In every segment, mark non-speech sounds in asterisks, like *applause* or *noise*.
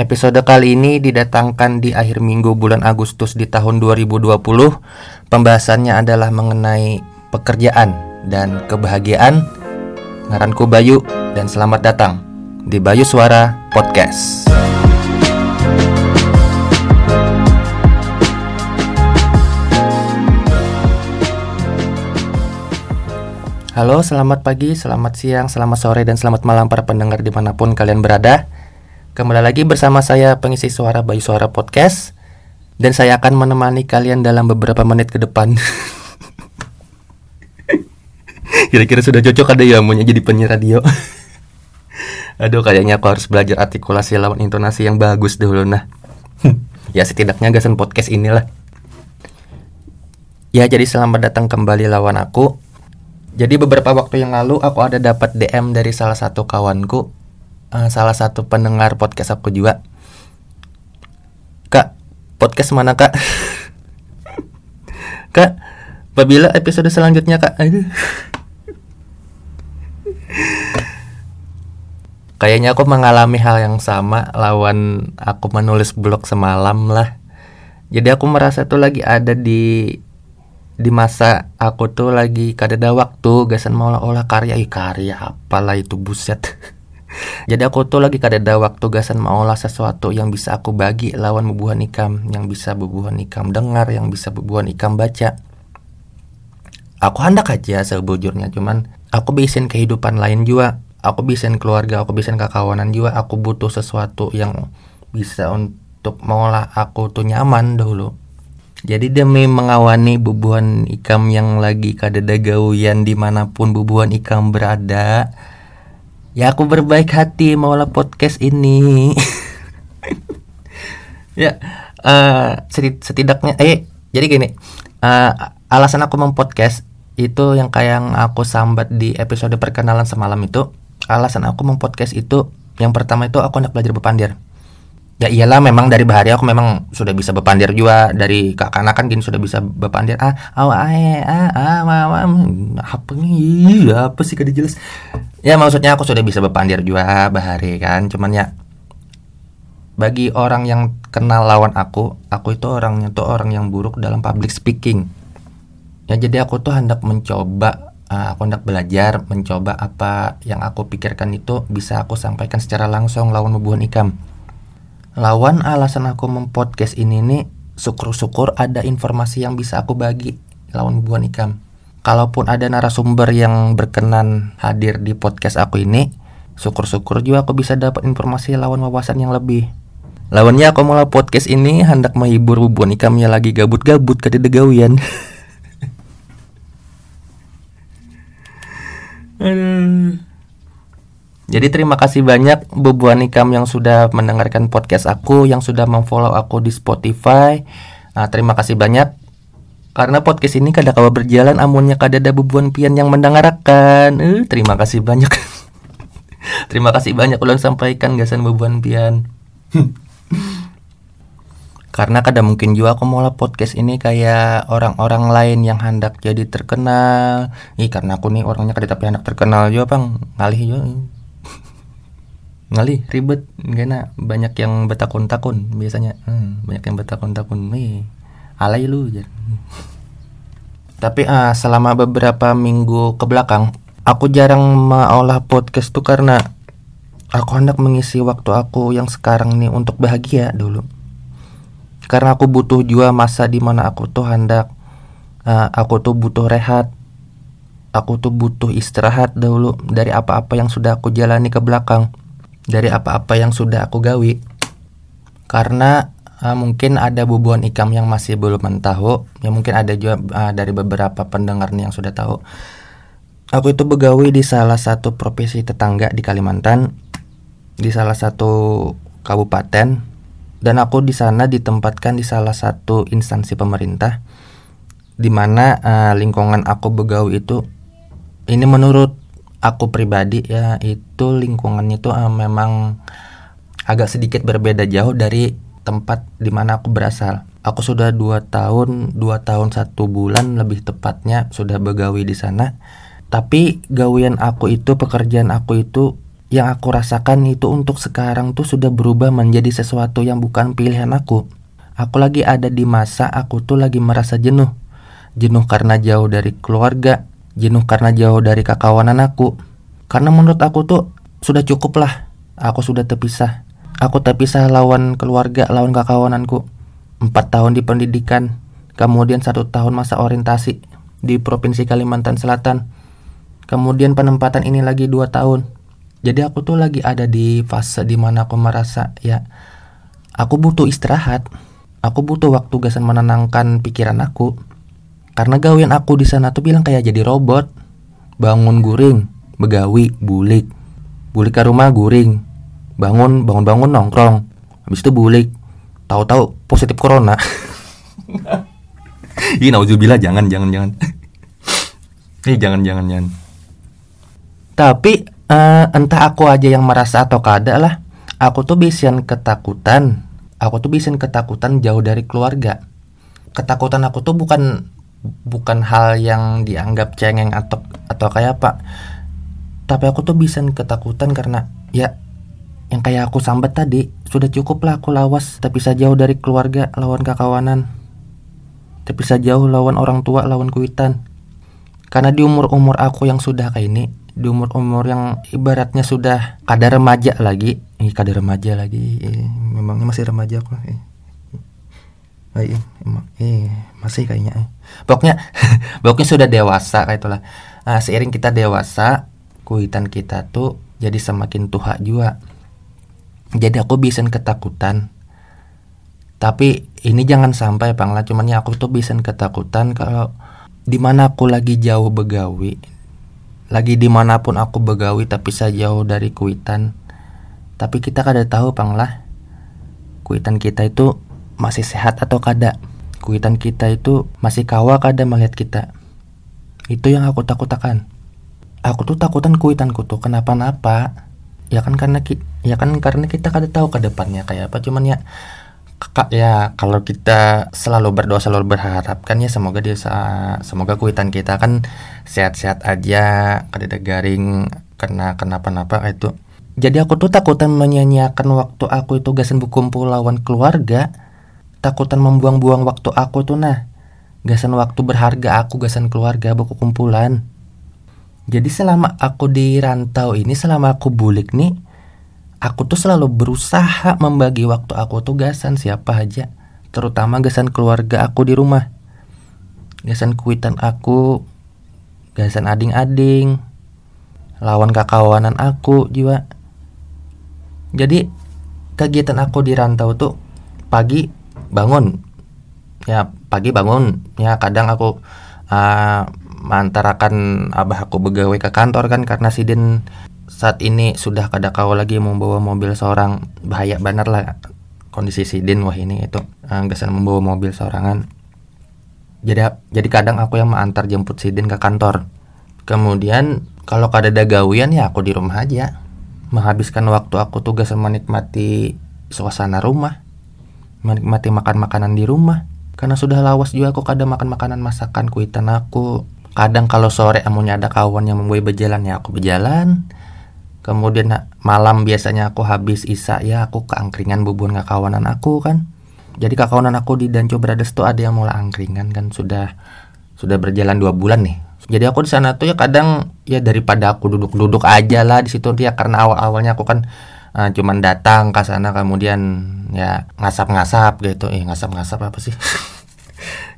Episode kali ini didatangkan di akhir minggu bulan Agustus di tahun 2020. Pembahasannya adalah mengenai pekerjaan dan kebahagiaan. Ngaranku Bayu dan selamat datang di Bayu Suara Podcast. Halo, selamat pagi, selamat siang, selamat sore, dan selamat malam para pendengar di mana pun kalian berada. Kembali lagi bersama saya pengisi suara Bayu Suara Podcast. Dan saya akan menemani kalian dalam beberapa menit ke depan. *laughs* Kira-kira sudah cocok ada ya maunya jadi penyiar radio? *laughs* Aduh kayaknya aku harus belajar artikulasi lawan intonasi yang bagus dulu nah. *laughs* Ya setidaknya gasan podcast inilah. Ya jadi selamat datang kembali lawan aku. Jadi beberapa waktu yang lalu aku ada dapat DM dari salah satu kawanku, uh, salah satu pendengar podcast aku juga. Kak, podcast mana kak? *laughs* kak, apabila episode selanjutnya kak? Kayaknya aku mengalami hal yang sama lawan aku menulis blog semalam lah. Jadi aku merasa tuh lagi ada di di masa aku tuh lagi kada waktu gasan mau olah karya i karya apalah itu buset *laughs* jadi aku tuh lagi kada ada waktu gasan mau olah sesuatu yang bisa aku bagi lawan bubuhan ikam yang bisa bubuhan ikam dengar yang bisa bubuhan ikam baca. Aku hendak aja sebujurnya cuman aku bisin kehidupan lain juga aku bisin keluarga aku bisin kekawanan juga aku butuh sesuatu yang bisa untuk mengolah aku tuh nyaman dahulu. Jadi demi mengawani bubuhan ikam yang lagi kada gawian di mana pun bubuhan ikam berada Ya aku berbaik hati maulah podcast ini. *laughs* Ya uh, setidaknya eh jadi gini uh, Alasan aku mempodcast itu yang kayak yang aku sambat di episode perkenalan semalam itu Alasan aku mempodcast itu yang pertama itu aku hendak belajar berpandir ya iyalah memang dari bahari aku memang sudah bisa bepandir juga dari kakak kan gini sudah bisa bepandir. Ah awa ah ah ah apa nih? Apa sih kada jelas ya maksudnya aku sudah bisa bepandir juga bahari kan? Cuman ya bagi orang yang kenal lawan aku aku itu orangnya tuh orang yang buruk dalam public speaking. Ya jadi aku tuh hendak mencoba uh, aku hendak belajar mencoba apa yang aku pikirkan itu bisa aku sampaikan secara langsung lawan hubungan ikam. Lawan alasan aku mempodcast ini nih syukur-syukur ada informasi yang bisa aku bagi lawan buan ikam. Kalaupun ada narasumber yang berkenan hadir di podcast aku ini, syukur-syukur juga aku bisa dapat informasi lawan wawasan yang lebih. Lawannya aku mulai podcast ini hendak menghibur bubuan ikam yang lagi gabut-gabut ke degawian. *laughs* Jadi terima kasih banyak Bubuan Ikam yang sudah mendengarkan podcast aku, yang sudah memfollow aku di Spotify. Nah, terima kasih banyak. Karena podcast ini kada kawa berjalan amunnya kada ada Bubuan Pian yang mendengarkan. Uh, terima kasih banyak. *laughs* terima kasih banyak ulang sampaikan gasan Bubuan Pian. *laughs* Karena kada mungkin juga aku mau podcast ini kayak orang-orang lain yang hendak jadi terkenal. Ih karena aku nih orangnya kada tapi hendak terkenal juga bang ngalih juga *laughs* ngali ribet karena banyak yang betakun-takun biasanya hmm, banyak yang betakun-takun nih alay lu tapi uh, selama beberapa minggu ke belakang aku jarang mengolah podcast tuh karena aku hendak mengisi waktu aku yang sekarang nih untuk bahagia dulu. Karena aku butuh juga masa di mana aku tuh hendak uh, aku tuh butuh rehat aku tuh butuh istirahat dulu dari apa-apa yang sudah aku jalani ke belakang dari apa-apa yang sudah aku gawi karena uh, mungkin ada bubuan ikam yang masih belum tahu. Ya mungkin ada juga uh, dari beberapa pendengar nih yang sudah tahu. Aku itu begawi di salah satu provinsi tetangga di Kalimantan di salah satu kabupaten dan aku di sana ditempatkan di salah satu instansi pemerintah di mana uh, lingkungan aku begawi itu ini menurut aku pribadi ya itu lingkungannya itu uh, memang agak sedikit berbeda jauh dari tempat di mana aku berasal. Aku sudah dua tahun, dua tahun satu bulan lebih tepatnya sudah begawi di sana. Tapi gawian aku itu, pekerjaan aku itu yang aku rasakan itu untuk sekarang tuh sudah berubah menjadi sesuatu yang bukan pilihan aku. Aku lagi ada di masa aku tuh lagi merasa jenuh. Jenuh karena jauh dari keluarga, jenuh karena jauh dari kakawanan aku. Karena menurut aku tuh sudah cukup lah. Aku sudah terpisah. Aku terpisah lawan keluarga, lawan kakawananku. Empat tahun di pendidikan, kemudian satu tahun masa orientasi di Provinsi Kalimantan Selatan. Kemudian penempatan ini lagi dua tahun. Jadi aku tuh lagi ada di fase di mana aku merasa ya aku butuh istirahat. Aku butuh waktu gasan menenangkan pikiran aku. Karena gawian aku di sana tuh bilang kayak jadi robot. Bangun guring begawi bulik. Bulik ke rumah guring bangun bangun bangun nongkrong. Habis itu bulik tahu-tahu positif corona. *laughs* Ini nauzubillah jangan jangan jangan. Ini jangan jangan jangan. Tapi uh, entah aku aja yang merasa atau kada lah aku tuh bisin ketakutan. Aku tuh bisin ketakutan jauh dari keluarga. Ketakutan aku tuh bukan bukan hal yang dianggap cengeng atau atau kayak apa. Tapi aku tuh bisa ketakutan karena ya yang kayak aku sambat tadi sudah cukup lah aku lawas. Tapi bisa jauh dari keluarga lawan kakawanan tapi bisa jauh lawan orang tua lawan kuitan. Karena di umur umur aku yang sudah kayak ini di umur-umur yang ibaratnya sudah kadar remaja lagi. Eh kadar remaja lagi. Eh, memangnya masih remaja aku? Eh. Eh, emang, eh masih kayaknya eh. pokoknya *laughs* pokoknya sudah dewasa kayak itulah. Nah, seiring kita dewasa kuitan kita tuh jadi semakin tua juga jadi aku bisa ketakutan. Tapi ini jangan sampai panglah cuman ya aku tuh bisa ketakutan kalau di mana aku lagi jauh begawi lagi di mana pun aku begawi tapi saya jauh dari kuitan. Tapi kita kada tahu panglah kuitan kita itu masih sehat atau kada? Kuitan kita itu masih kawa kada melihat kita? Itu yang aku takutakan aku tuh takutan kuitanku tuh kenapa-napa ya kan karena ya kan karena kita kada tahu ke depannya kayak apa. Cuman ya Kak ya kalau kita selalu berdoa selalu berharap kan ya semoga dia semoga kuitan kita kan sehat-sehat aja kada garing kena kenapa-napa itu. Jadi aku tuh takutan menyanyiakan waktu aku itu gasan berkumpul lawan keluarga takutan membuang-buang waktu aku tuh nah gasan waktu berharga aku gasan keluarga buku kumpulan jadi selama aku di rantau ini selama aku bulik nih aku tuh selalu berusaha membagi waktu aku tugasan siapa aja. Terutama gasan keluarga aku di rumah. Gasan kuitan aku gasan ading-ading lawan kakawanan aku juga jadi kegiatan aku di rantau tuh pagi bangun. Ya pagi bangun. Ya kadang aku uh, mantarakan abah aku begawe ke kantor kan karena sidin saat ini sudah kada kau lagi membawa mobil seorang. Bahaya benar lah kondisi Sidin wah ini itu uh, gasan membawa mobil seorangan. Jadi jadi kadang aku yang mengantar jemput Sidin ke kantor. Kemudian kalau kada ada gawian ya aku di rumah aja. Menghabiskan waktu aku tugas menikmati suasana rumah menikmati makan makanan di rumah. Karena sudah lawas juga aku kadang makan makanan masakan kuitan aku kadang kalau sore amunya ada kawan yang membawa berjalan ya aku berjalan. Kemudian malam biasanya aku habis isa ya aku ke angkringan bubun kawanan aku kan. Jadi kakawanan aku di Danco Brothers tuh ada yang mulai angkringan kan sudah sudah berjalan dua bulan nih. Jadi aku di sana tuh ya kadang ya daripada aku duduk-duduk aja lah di situ dia karena awal-awalnya aku kan uh, cuman datang ke sana kemudian ya ngasap-ngasap gitu. Eh ngasap-ngasap apa sih? *laughs*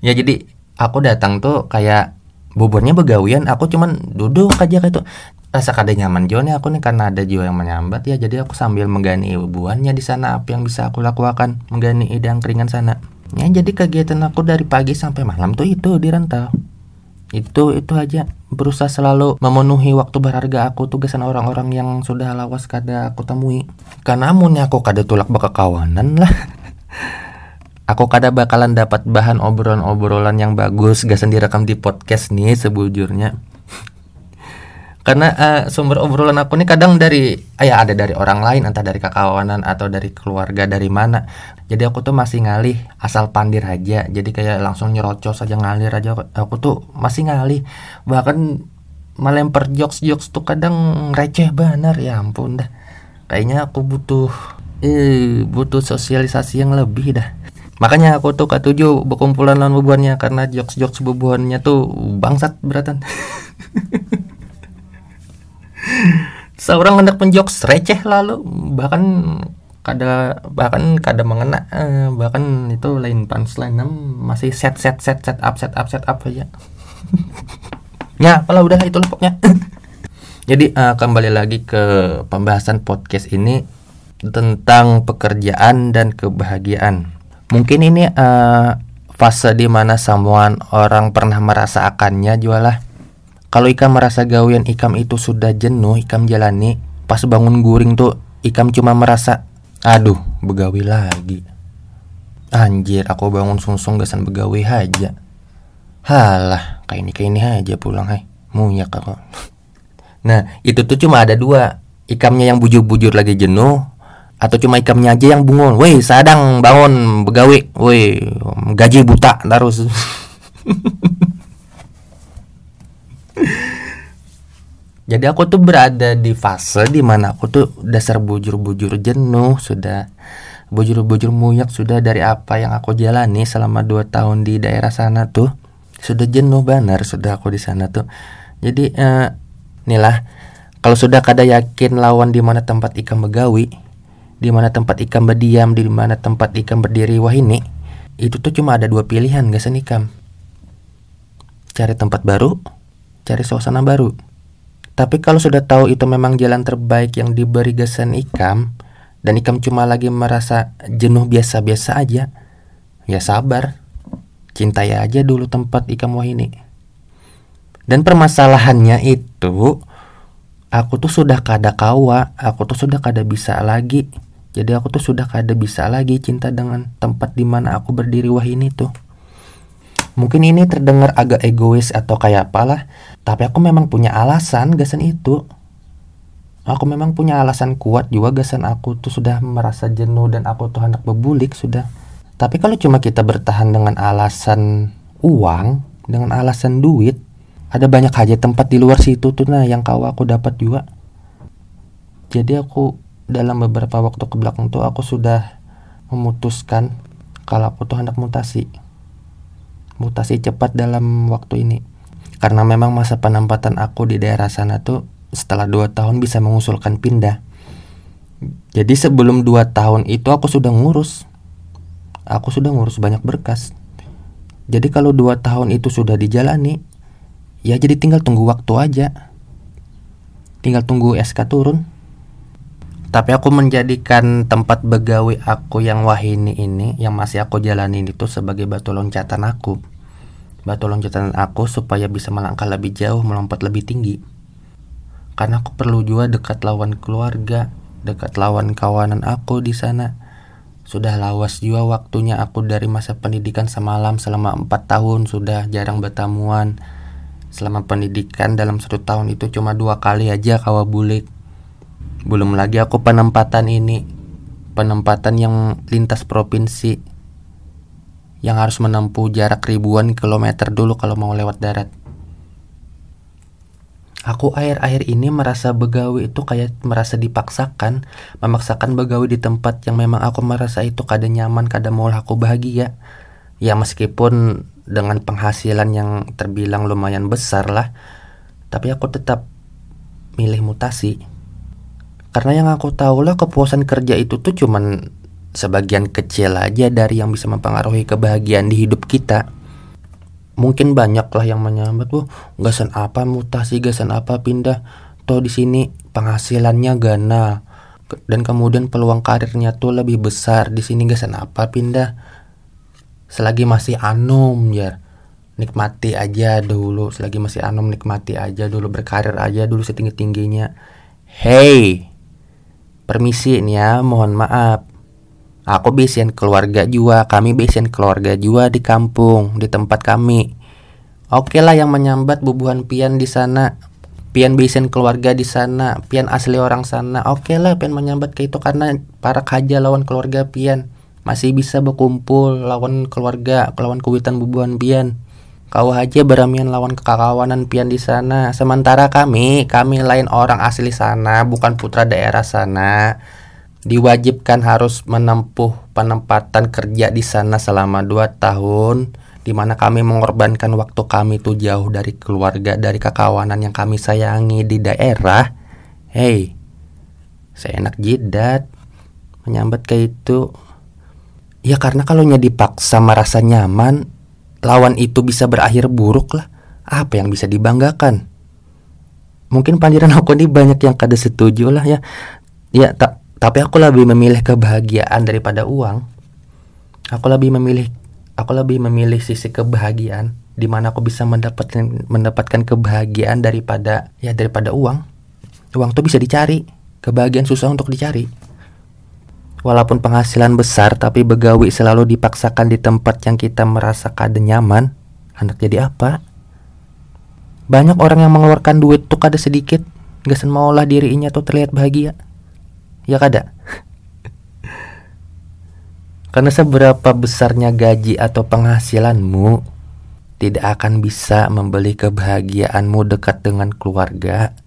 Ya jadi aku datang tuh kayak buburnya begawian aku cuman duduk aja kayak itu. Rasa kada nyaman juga nih aku nih karena ada jiwa yang menyambat. Ya jadi aku sambil menggani ibuannya di sana apa yang bisa aku lakukan. Menggani idang keringan sana. Ya jadi kegiatan aku dari pagi sampai malam tuh itu di rantau itu itu aja. Berusaha selalu memenuhi waktu berharga aku tugasan orang-orang yang sudah lawas kada aku temui. Karena amunnya aku kada tulak kawanan lah *laughs* aku kada bakalan dapat bahan obrolan-obrolan yang bagus gasan direkam di podcast nih sebujurnya. *laughs* Karena uh, sumber obrolan aku ini kadang dari uh, ya ada dari orang lain entah dari kakawanan atau dari keluarga dari mana. Jadi aku tuh masih ngalih asal pandir aja. Jadi kayak langsung nyerocos aja ngalir aja. Aku tuh masih ngalih. Bahkan melempar jokes-jokes tuh kadang receh benar ya ampun dah. Kayaknya aku butuh eh butuh sosialisasi yang lebih dah makanya aku tuh ketujuh berkumpulan lawan bebuannya karena jokes-jokes bebuannya tuh bangsat beratan. *laughs* Seorang hendak penjokes receh lalu bahkan kada bahkan kada mengena eh, bahkan itu lain punchline masih set set set set up set up set up aja. *laughs* Ya kalau udah itu pokoknya. *laughs* Jadi uh, kembali lagi ke pembahasan podcast ini tentang pekerjaan dan kebahagiaan mungkin ini uh, fase di mana someone orang pernah merasakannya jualah kalau ikam merasa gawian ikam itu sudah jenuh ikam jalani pas bangun guring tuh ikam cuma merasa Aduh, begawi lagi. Anjir, aku bangun sungsung gasan begawi aja. Halah, kayak ini kayak ini aja pulang hai. Munyak aku. *laughs* Nah, itu tuh cuma ada dua. Ikamnya yang bujur-bujur lagi jenuh atau cuma ikamnya aja yang bungun. Woi, sadang bangun begawi. Woi, gaji buta terus. *laughs* Jadi aku tuh berada di fase di mana aku tuh dasar bujur-bujur jenuh sudah bujur-bujur muyak sudah dari apa yang aku jalani selama 2 tahun di daerah sana tuh sudah jenuh benar sudah aku di sana tuh jadi uh, inilah kalau sudah kada yakin lawan di mana tempat ikan begawi di mana tempat ikan berdiam di mana tempat ikan berdiri wah ini itu tuh cuma ada dua pilihan gak ikam cari tempat baru cari suasana baru tapi kalau sudah tahu itu memang jalan terbaik yang diberi gesan Ikam dan Ikam cuma lagi merasa jenuh biasa-biasa aja, ya sabar. Cintai aja dulu tempat Ikam Wahini. Dan permasalahannya itu aku tuh sudah kada kawa, aku tuh sudah kada bisa lagi. Jadi aku tuh sudah kada bisa lagi cinta dengan tempat di mana aku berdiri wahini tuh. Mungkin ini terdengar agak egois atau kayak apalah, tapi aku memang punya alasan gasan itu. Aku memang punya alasan kuat juga gasan aku tuh sudah merasa jenuh dan aku tuh hendak bebulik sudah. Tapi kalau cuma kita bertahan dengan alasan uang, dengan alasan duit, ada banyak aja tempat di luar situ tuh nah yang kau aku dapat juga. Jadi aku dalam beberapa waktu ke belakang tuh aku sudah memutuskan kalau aku tuh hendak mutasi mutasi cepat dalam waktu ini. Karena memang masa penempatan aku di daerah sana tuh setelah dua tahun bisa mengusulkan pindah. Jadi sebelum dua tahun itu aku sudah ngurus. Aku sudah ngurus banyak berkas. Jadi kalau dua tahun itu sudah dijalani, ya jadi tinggal tunggu waktu aja. Tinggal tunggu SK turun. Tapi aku menjadikan tempat begawi aku yang wahini ini yang masih aku jalani itu sebagai batu loncatan aku batu loncatan aku supaya bisa melangkah lebih jauh, melompat lebih tinggi. Karena aku perlu juga dekat lawan keluarga, dekat lawan kawanan aku di sana. Sudah lawas juga waktunya aku dari masa pendidikan semalam selama 4 tahun sudah jarang bertamuan. Selama pendidikan dalam satu tahun itu cuma dua kali aja kawa bulik. Belum lagi aku penempatan ini, penempatan yang lintas provinsi yang harus menempuh jarak ribuan kilometer dulu kalau mau lewat darat. Aku akhir-akhir ini merasa begawi itu kayak merasa dipaksakan, memaksakan begawi di tempat yang memang aku merasa itu kada nyaman, kada mau aku bahagia. Ya meskipun dengan penghasilan yang terbilang lumayan besar lah, tapi aku tetap milih mutasi. Karena yang aku tahu lah kepuasan kerja itu tuh cuman sebagian kecil aja dari yang bisa mempengaruhi kebahagiaan di hidup kita. Mungkin banyak lah yang menyambat, "Wah, gasan apa mutasi, gasan apa pindah?" Toh di sini penghasilannya gana dan kemudian peluang karirnya tuh lebih besar di sini gasan apa pindah. Selagi masih anum ya nikmati aja dulu selagi masih anum nikmati aja dulu berkarir aja dulu setinggi tingginya hey permisi nih ya mohon maaf Aku bisin keluarga juga, kami bisin keluarga juga di kampung, di tempat kami. Oke lah yang menyambat bubuhan pian di sana. Pian bisin keluarga di sana, pian asli orang sana. Oke lah pian menyambat ke itu karena para kaja lawan keluarga pian masih bisa berkumpul lawan keluarga, lawan kuwitan bubuhan pian. Kau aja beramian lawan kekawanan pian di sana. Sementara kami, kami lain orang asli sana, bukan putra daerah sana. Diwajibkan harus menempuh penempatan kerja di sana selama dua tahun di mana kami mengorbankan waktu kami tuh jauh dari keluarga, dari kekawanan yang kami sayangi di daerah. Hei, saya enak jidat menyambat kayak itu. Ya karena kalau dipaksa merasa nyaman, lawan itu bisa berakhir buruk lah. Apa yang bisa dibanggakan? Mungkin pandiran aku ini banyak yang kada setuju lah ya. Ya, tak tapi aku lebih memilih kebahagiaan daripada uang. Aku lebih memilih aku lebih memilih sisi kebahagiaan di mana aku bisa mendapatkan mendapatkan kebahagiaan daripada ya daripada uang. Uang tuh bisa dicari, kebahagiaan susah untuk dicari. Walaupun penghasilan besar tapi begawi selalu dipaksakan di tempat yang kita merasa kada nyaman, hendak jadi apa? Banyak orang yang mengeluarkan duit tuh kada sedikit, gak maulah dirinya tuh terlihat bahagia. Ya kada? *laughs* Karena seberapa besarnya gaji atau penghasilanmu tidak akan bisa membeli kebahagiaanmu dekat dengan keluarga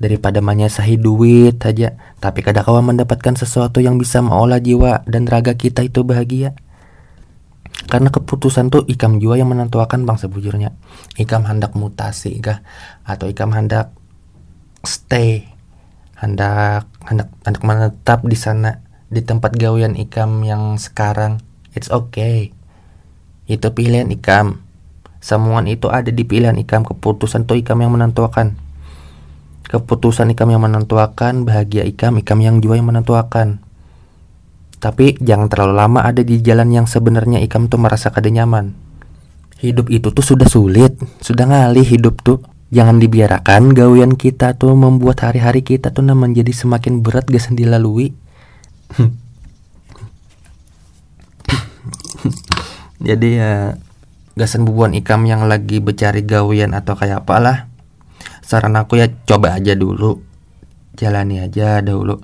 daripada menyesahi duit aja tapi kadang kau mendapatkan sesuatu yang bisa mengolah jiwa dan raga kita itu bahagia. Karena keputusan tuh ikam jua yang menentukan bang sebujurnya ikam hendak mutasi kah? Atau ikam hendak stay? Hendak hendak hendak menetap di sana di tempat gawean ikam yang sekarang. It's okay. Itu pilihan ikam. Semua itu ada di pilihan ikam. Keputusan tuh ikam yang menentukan Keputusan ikam yang menentukan, bahagia ikam, ikam yang jua yang menentukan. Tapi jangan terlalu lama ada di jalan yang sebenarnya ikam tuh merasa kada nyaman. Hidup itu tuh sudah sulit, sudah ngalih hidup tuh. Jangan dibiarkan gawian kita tuh membuat hari-hari kita tuh menjadi semakin berat gak dilalui. *laughs* Jadi ya gasan bubuan ikam yang lagi bercari gawian atau kayak apalah saran aku ya coba aja dulu. Jalani aja dulu.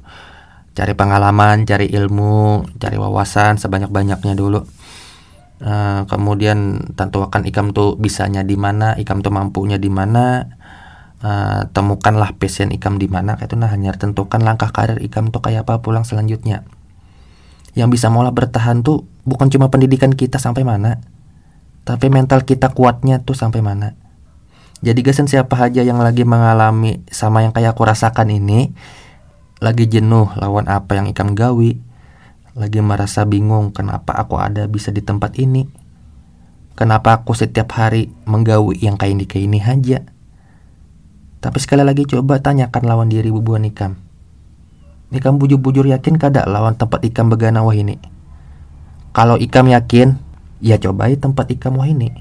Cari pengalaman cari ilmu cari wawasan sebanyak banyaknya dulu. Uh, kemudian tentukan ikam tuh bisanya di mana ikam tuh mampunya di mana. Uh, temukanlah passion ikam di mana kayak itu nah hanya tentukan langkah karir ikam tuh kayak apa pulang selanjutnya. Yang bisa mulai bertahan tuh bukan cuma pendidikan kita sampai mana tapi mental kita kuatnya tuh sampai mana jadi gasen siapa aja yang lagi mengalami sama yang kayak aku rasakan ini? Lagi jenuh lawan apa yang ikam gawi? Lagi merasa bingung kenapa aku ada bisa di tempat ini? Kenapa aku setiap hari menggawi yang kayak ini kayak ini aja? Tapi sekali lagi coba tanyakan lawan diri bubuan ikam Ikam bujur-bujur yakin kada lawan tempat ikam begana wah ini? Kalau ikam yakin Ya cobai tempat ikam wah ini.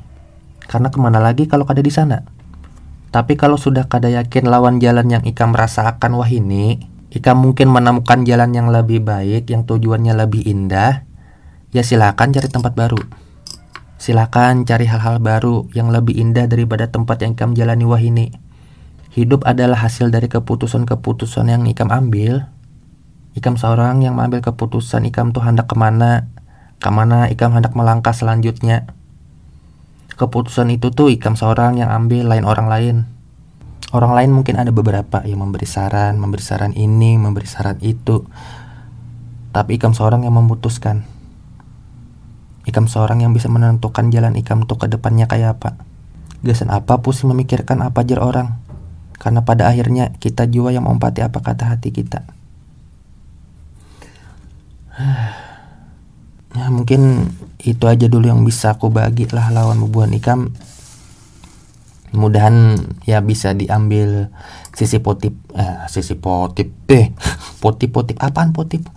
Karena ke mana lagi kalau kada di sana tapi kalau sudah kada yakin lawan jalan yang Ika merasakan wah ini, Ika mungkin menemukan jalan yang lebih baik, yang tujuannya lebih indah, ya silakan cari tempat baru. Silakan cari hal-hal baru yang lebih indah daripada tempat yang Ikam jalani wah ini. Hidup adalah hasil dari keputusan-keputusan yang Ikam ambil. Ikam seorang yang mengambil keputusan Ikam tuh hendak ke mana, ke mana Ikam hendak melangkah selanjutnya keputusan itu tuh ikam seorang yang ambil lain orang lain. Orang lain mungkin ada beberapa yang memberi saran memberi saran ini memberi saran itu. Tapi ikam seorang yang memutuskan. Ikam seorang yang bisa menentukan jalan ikam tuh ke depannya kayak apa. Gasan apa pusing memikirkan apa jar orang. Karena pada akhirnya kita jua yang menempati apa kata hati kita *sighs* ya mungkin itu aja dulu yang bisa aku bagi lah lawan bubuhan ikam. Mudahan ya bisa diambil sisi potip eh, sisi potip *laughs* deh potip potip apaan potip?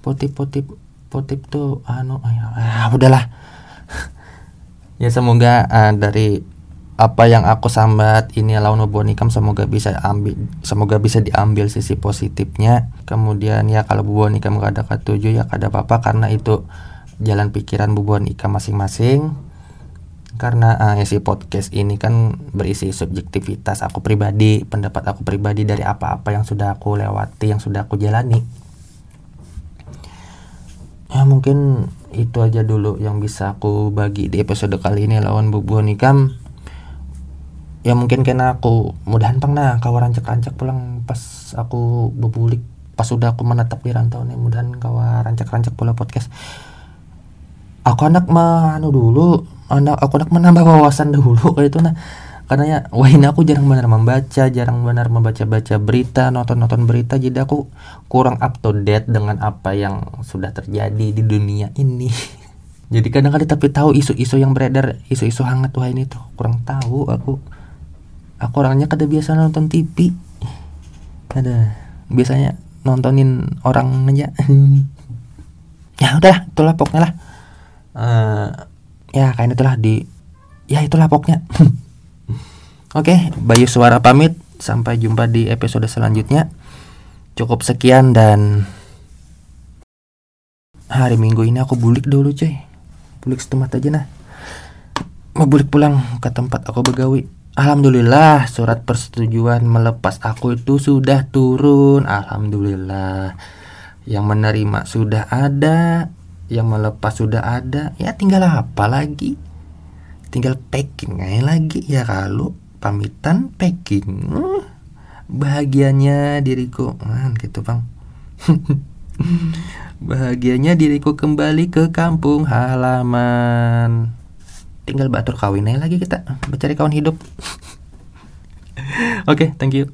Potip potip potip tuh anu ah, udahlah. *laughs* Ya semoga uh, dari apa yang aku sambat ini lawan bubuhan ikam semoga bisa ambil semoga bisa diambil sisi positifnya. Kemudian ya kalau bubuhan ikam gak ada ketujuh ya kada apa-apa karena itu jalan pikiran bubuan Ika masing-masing. Karena uh, isi podcast ini kan berisi subjektivitas aku pribadi, pendapat aku pribadi dari apa-apa yang sudah aku lewati, yang sudah aku jalani. Ya ya mungkin itu aja dulu yang bisa aku bagi di episode kali ini lawan bubu nikam ya mungkin karena aku mudahan pang nah kawan rancak-rancak pulang pas aku bebulik pas sudah aku menetap di rantau nih mudahan kawan rancak-rancak pula podcast aku anak mah anu dulu anak aku anak menambah wawasan dulu *laughs* kayak itu nah. Karena ya wah ini aku jarang benar membaca jarang benar membaca baca berita nonton nonton berita jadi aku kurang up to date dengan apa yang sudah terjadi di dunia ini. *laughs* Jadi kadang-kadang tapi tahu isu-isu yang beredar isu-isu hangat wah ini tuh kurang tahu aku. Aku orangnya kada biasa nonton TV ada biasanya nontonin orang aja. *laughs* Ya udah itulah pokoknya lah uh, ya kayak itulah di ya itulah pokoknya *laughs* Oke, Bayu Suara pamit. Sampai jumpa di episode selanjutnya. Cukup sekian dan hari Minggu ini aku bulik dulu cuy. Bulik setemat aja nah. Mau bulik pulang ke tempat aku begawi. Alhamdulillah surat persetujuan melepas aku itu sudah turun. Alhamdulillah. Yang menerima sudah ada, yang melepas sudah ada. Ya tinggal apa lagi? Tinggal packing aja lagi ya kalau pamitan packing uh, bahagianya diriku man gitu bang *laughs* bahagianya diriku kembali ke kampung halaman tinggal batur kawin aja lagi kita mencari kawan hidup *laughs* oke okay, thank you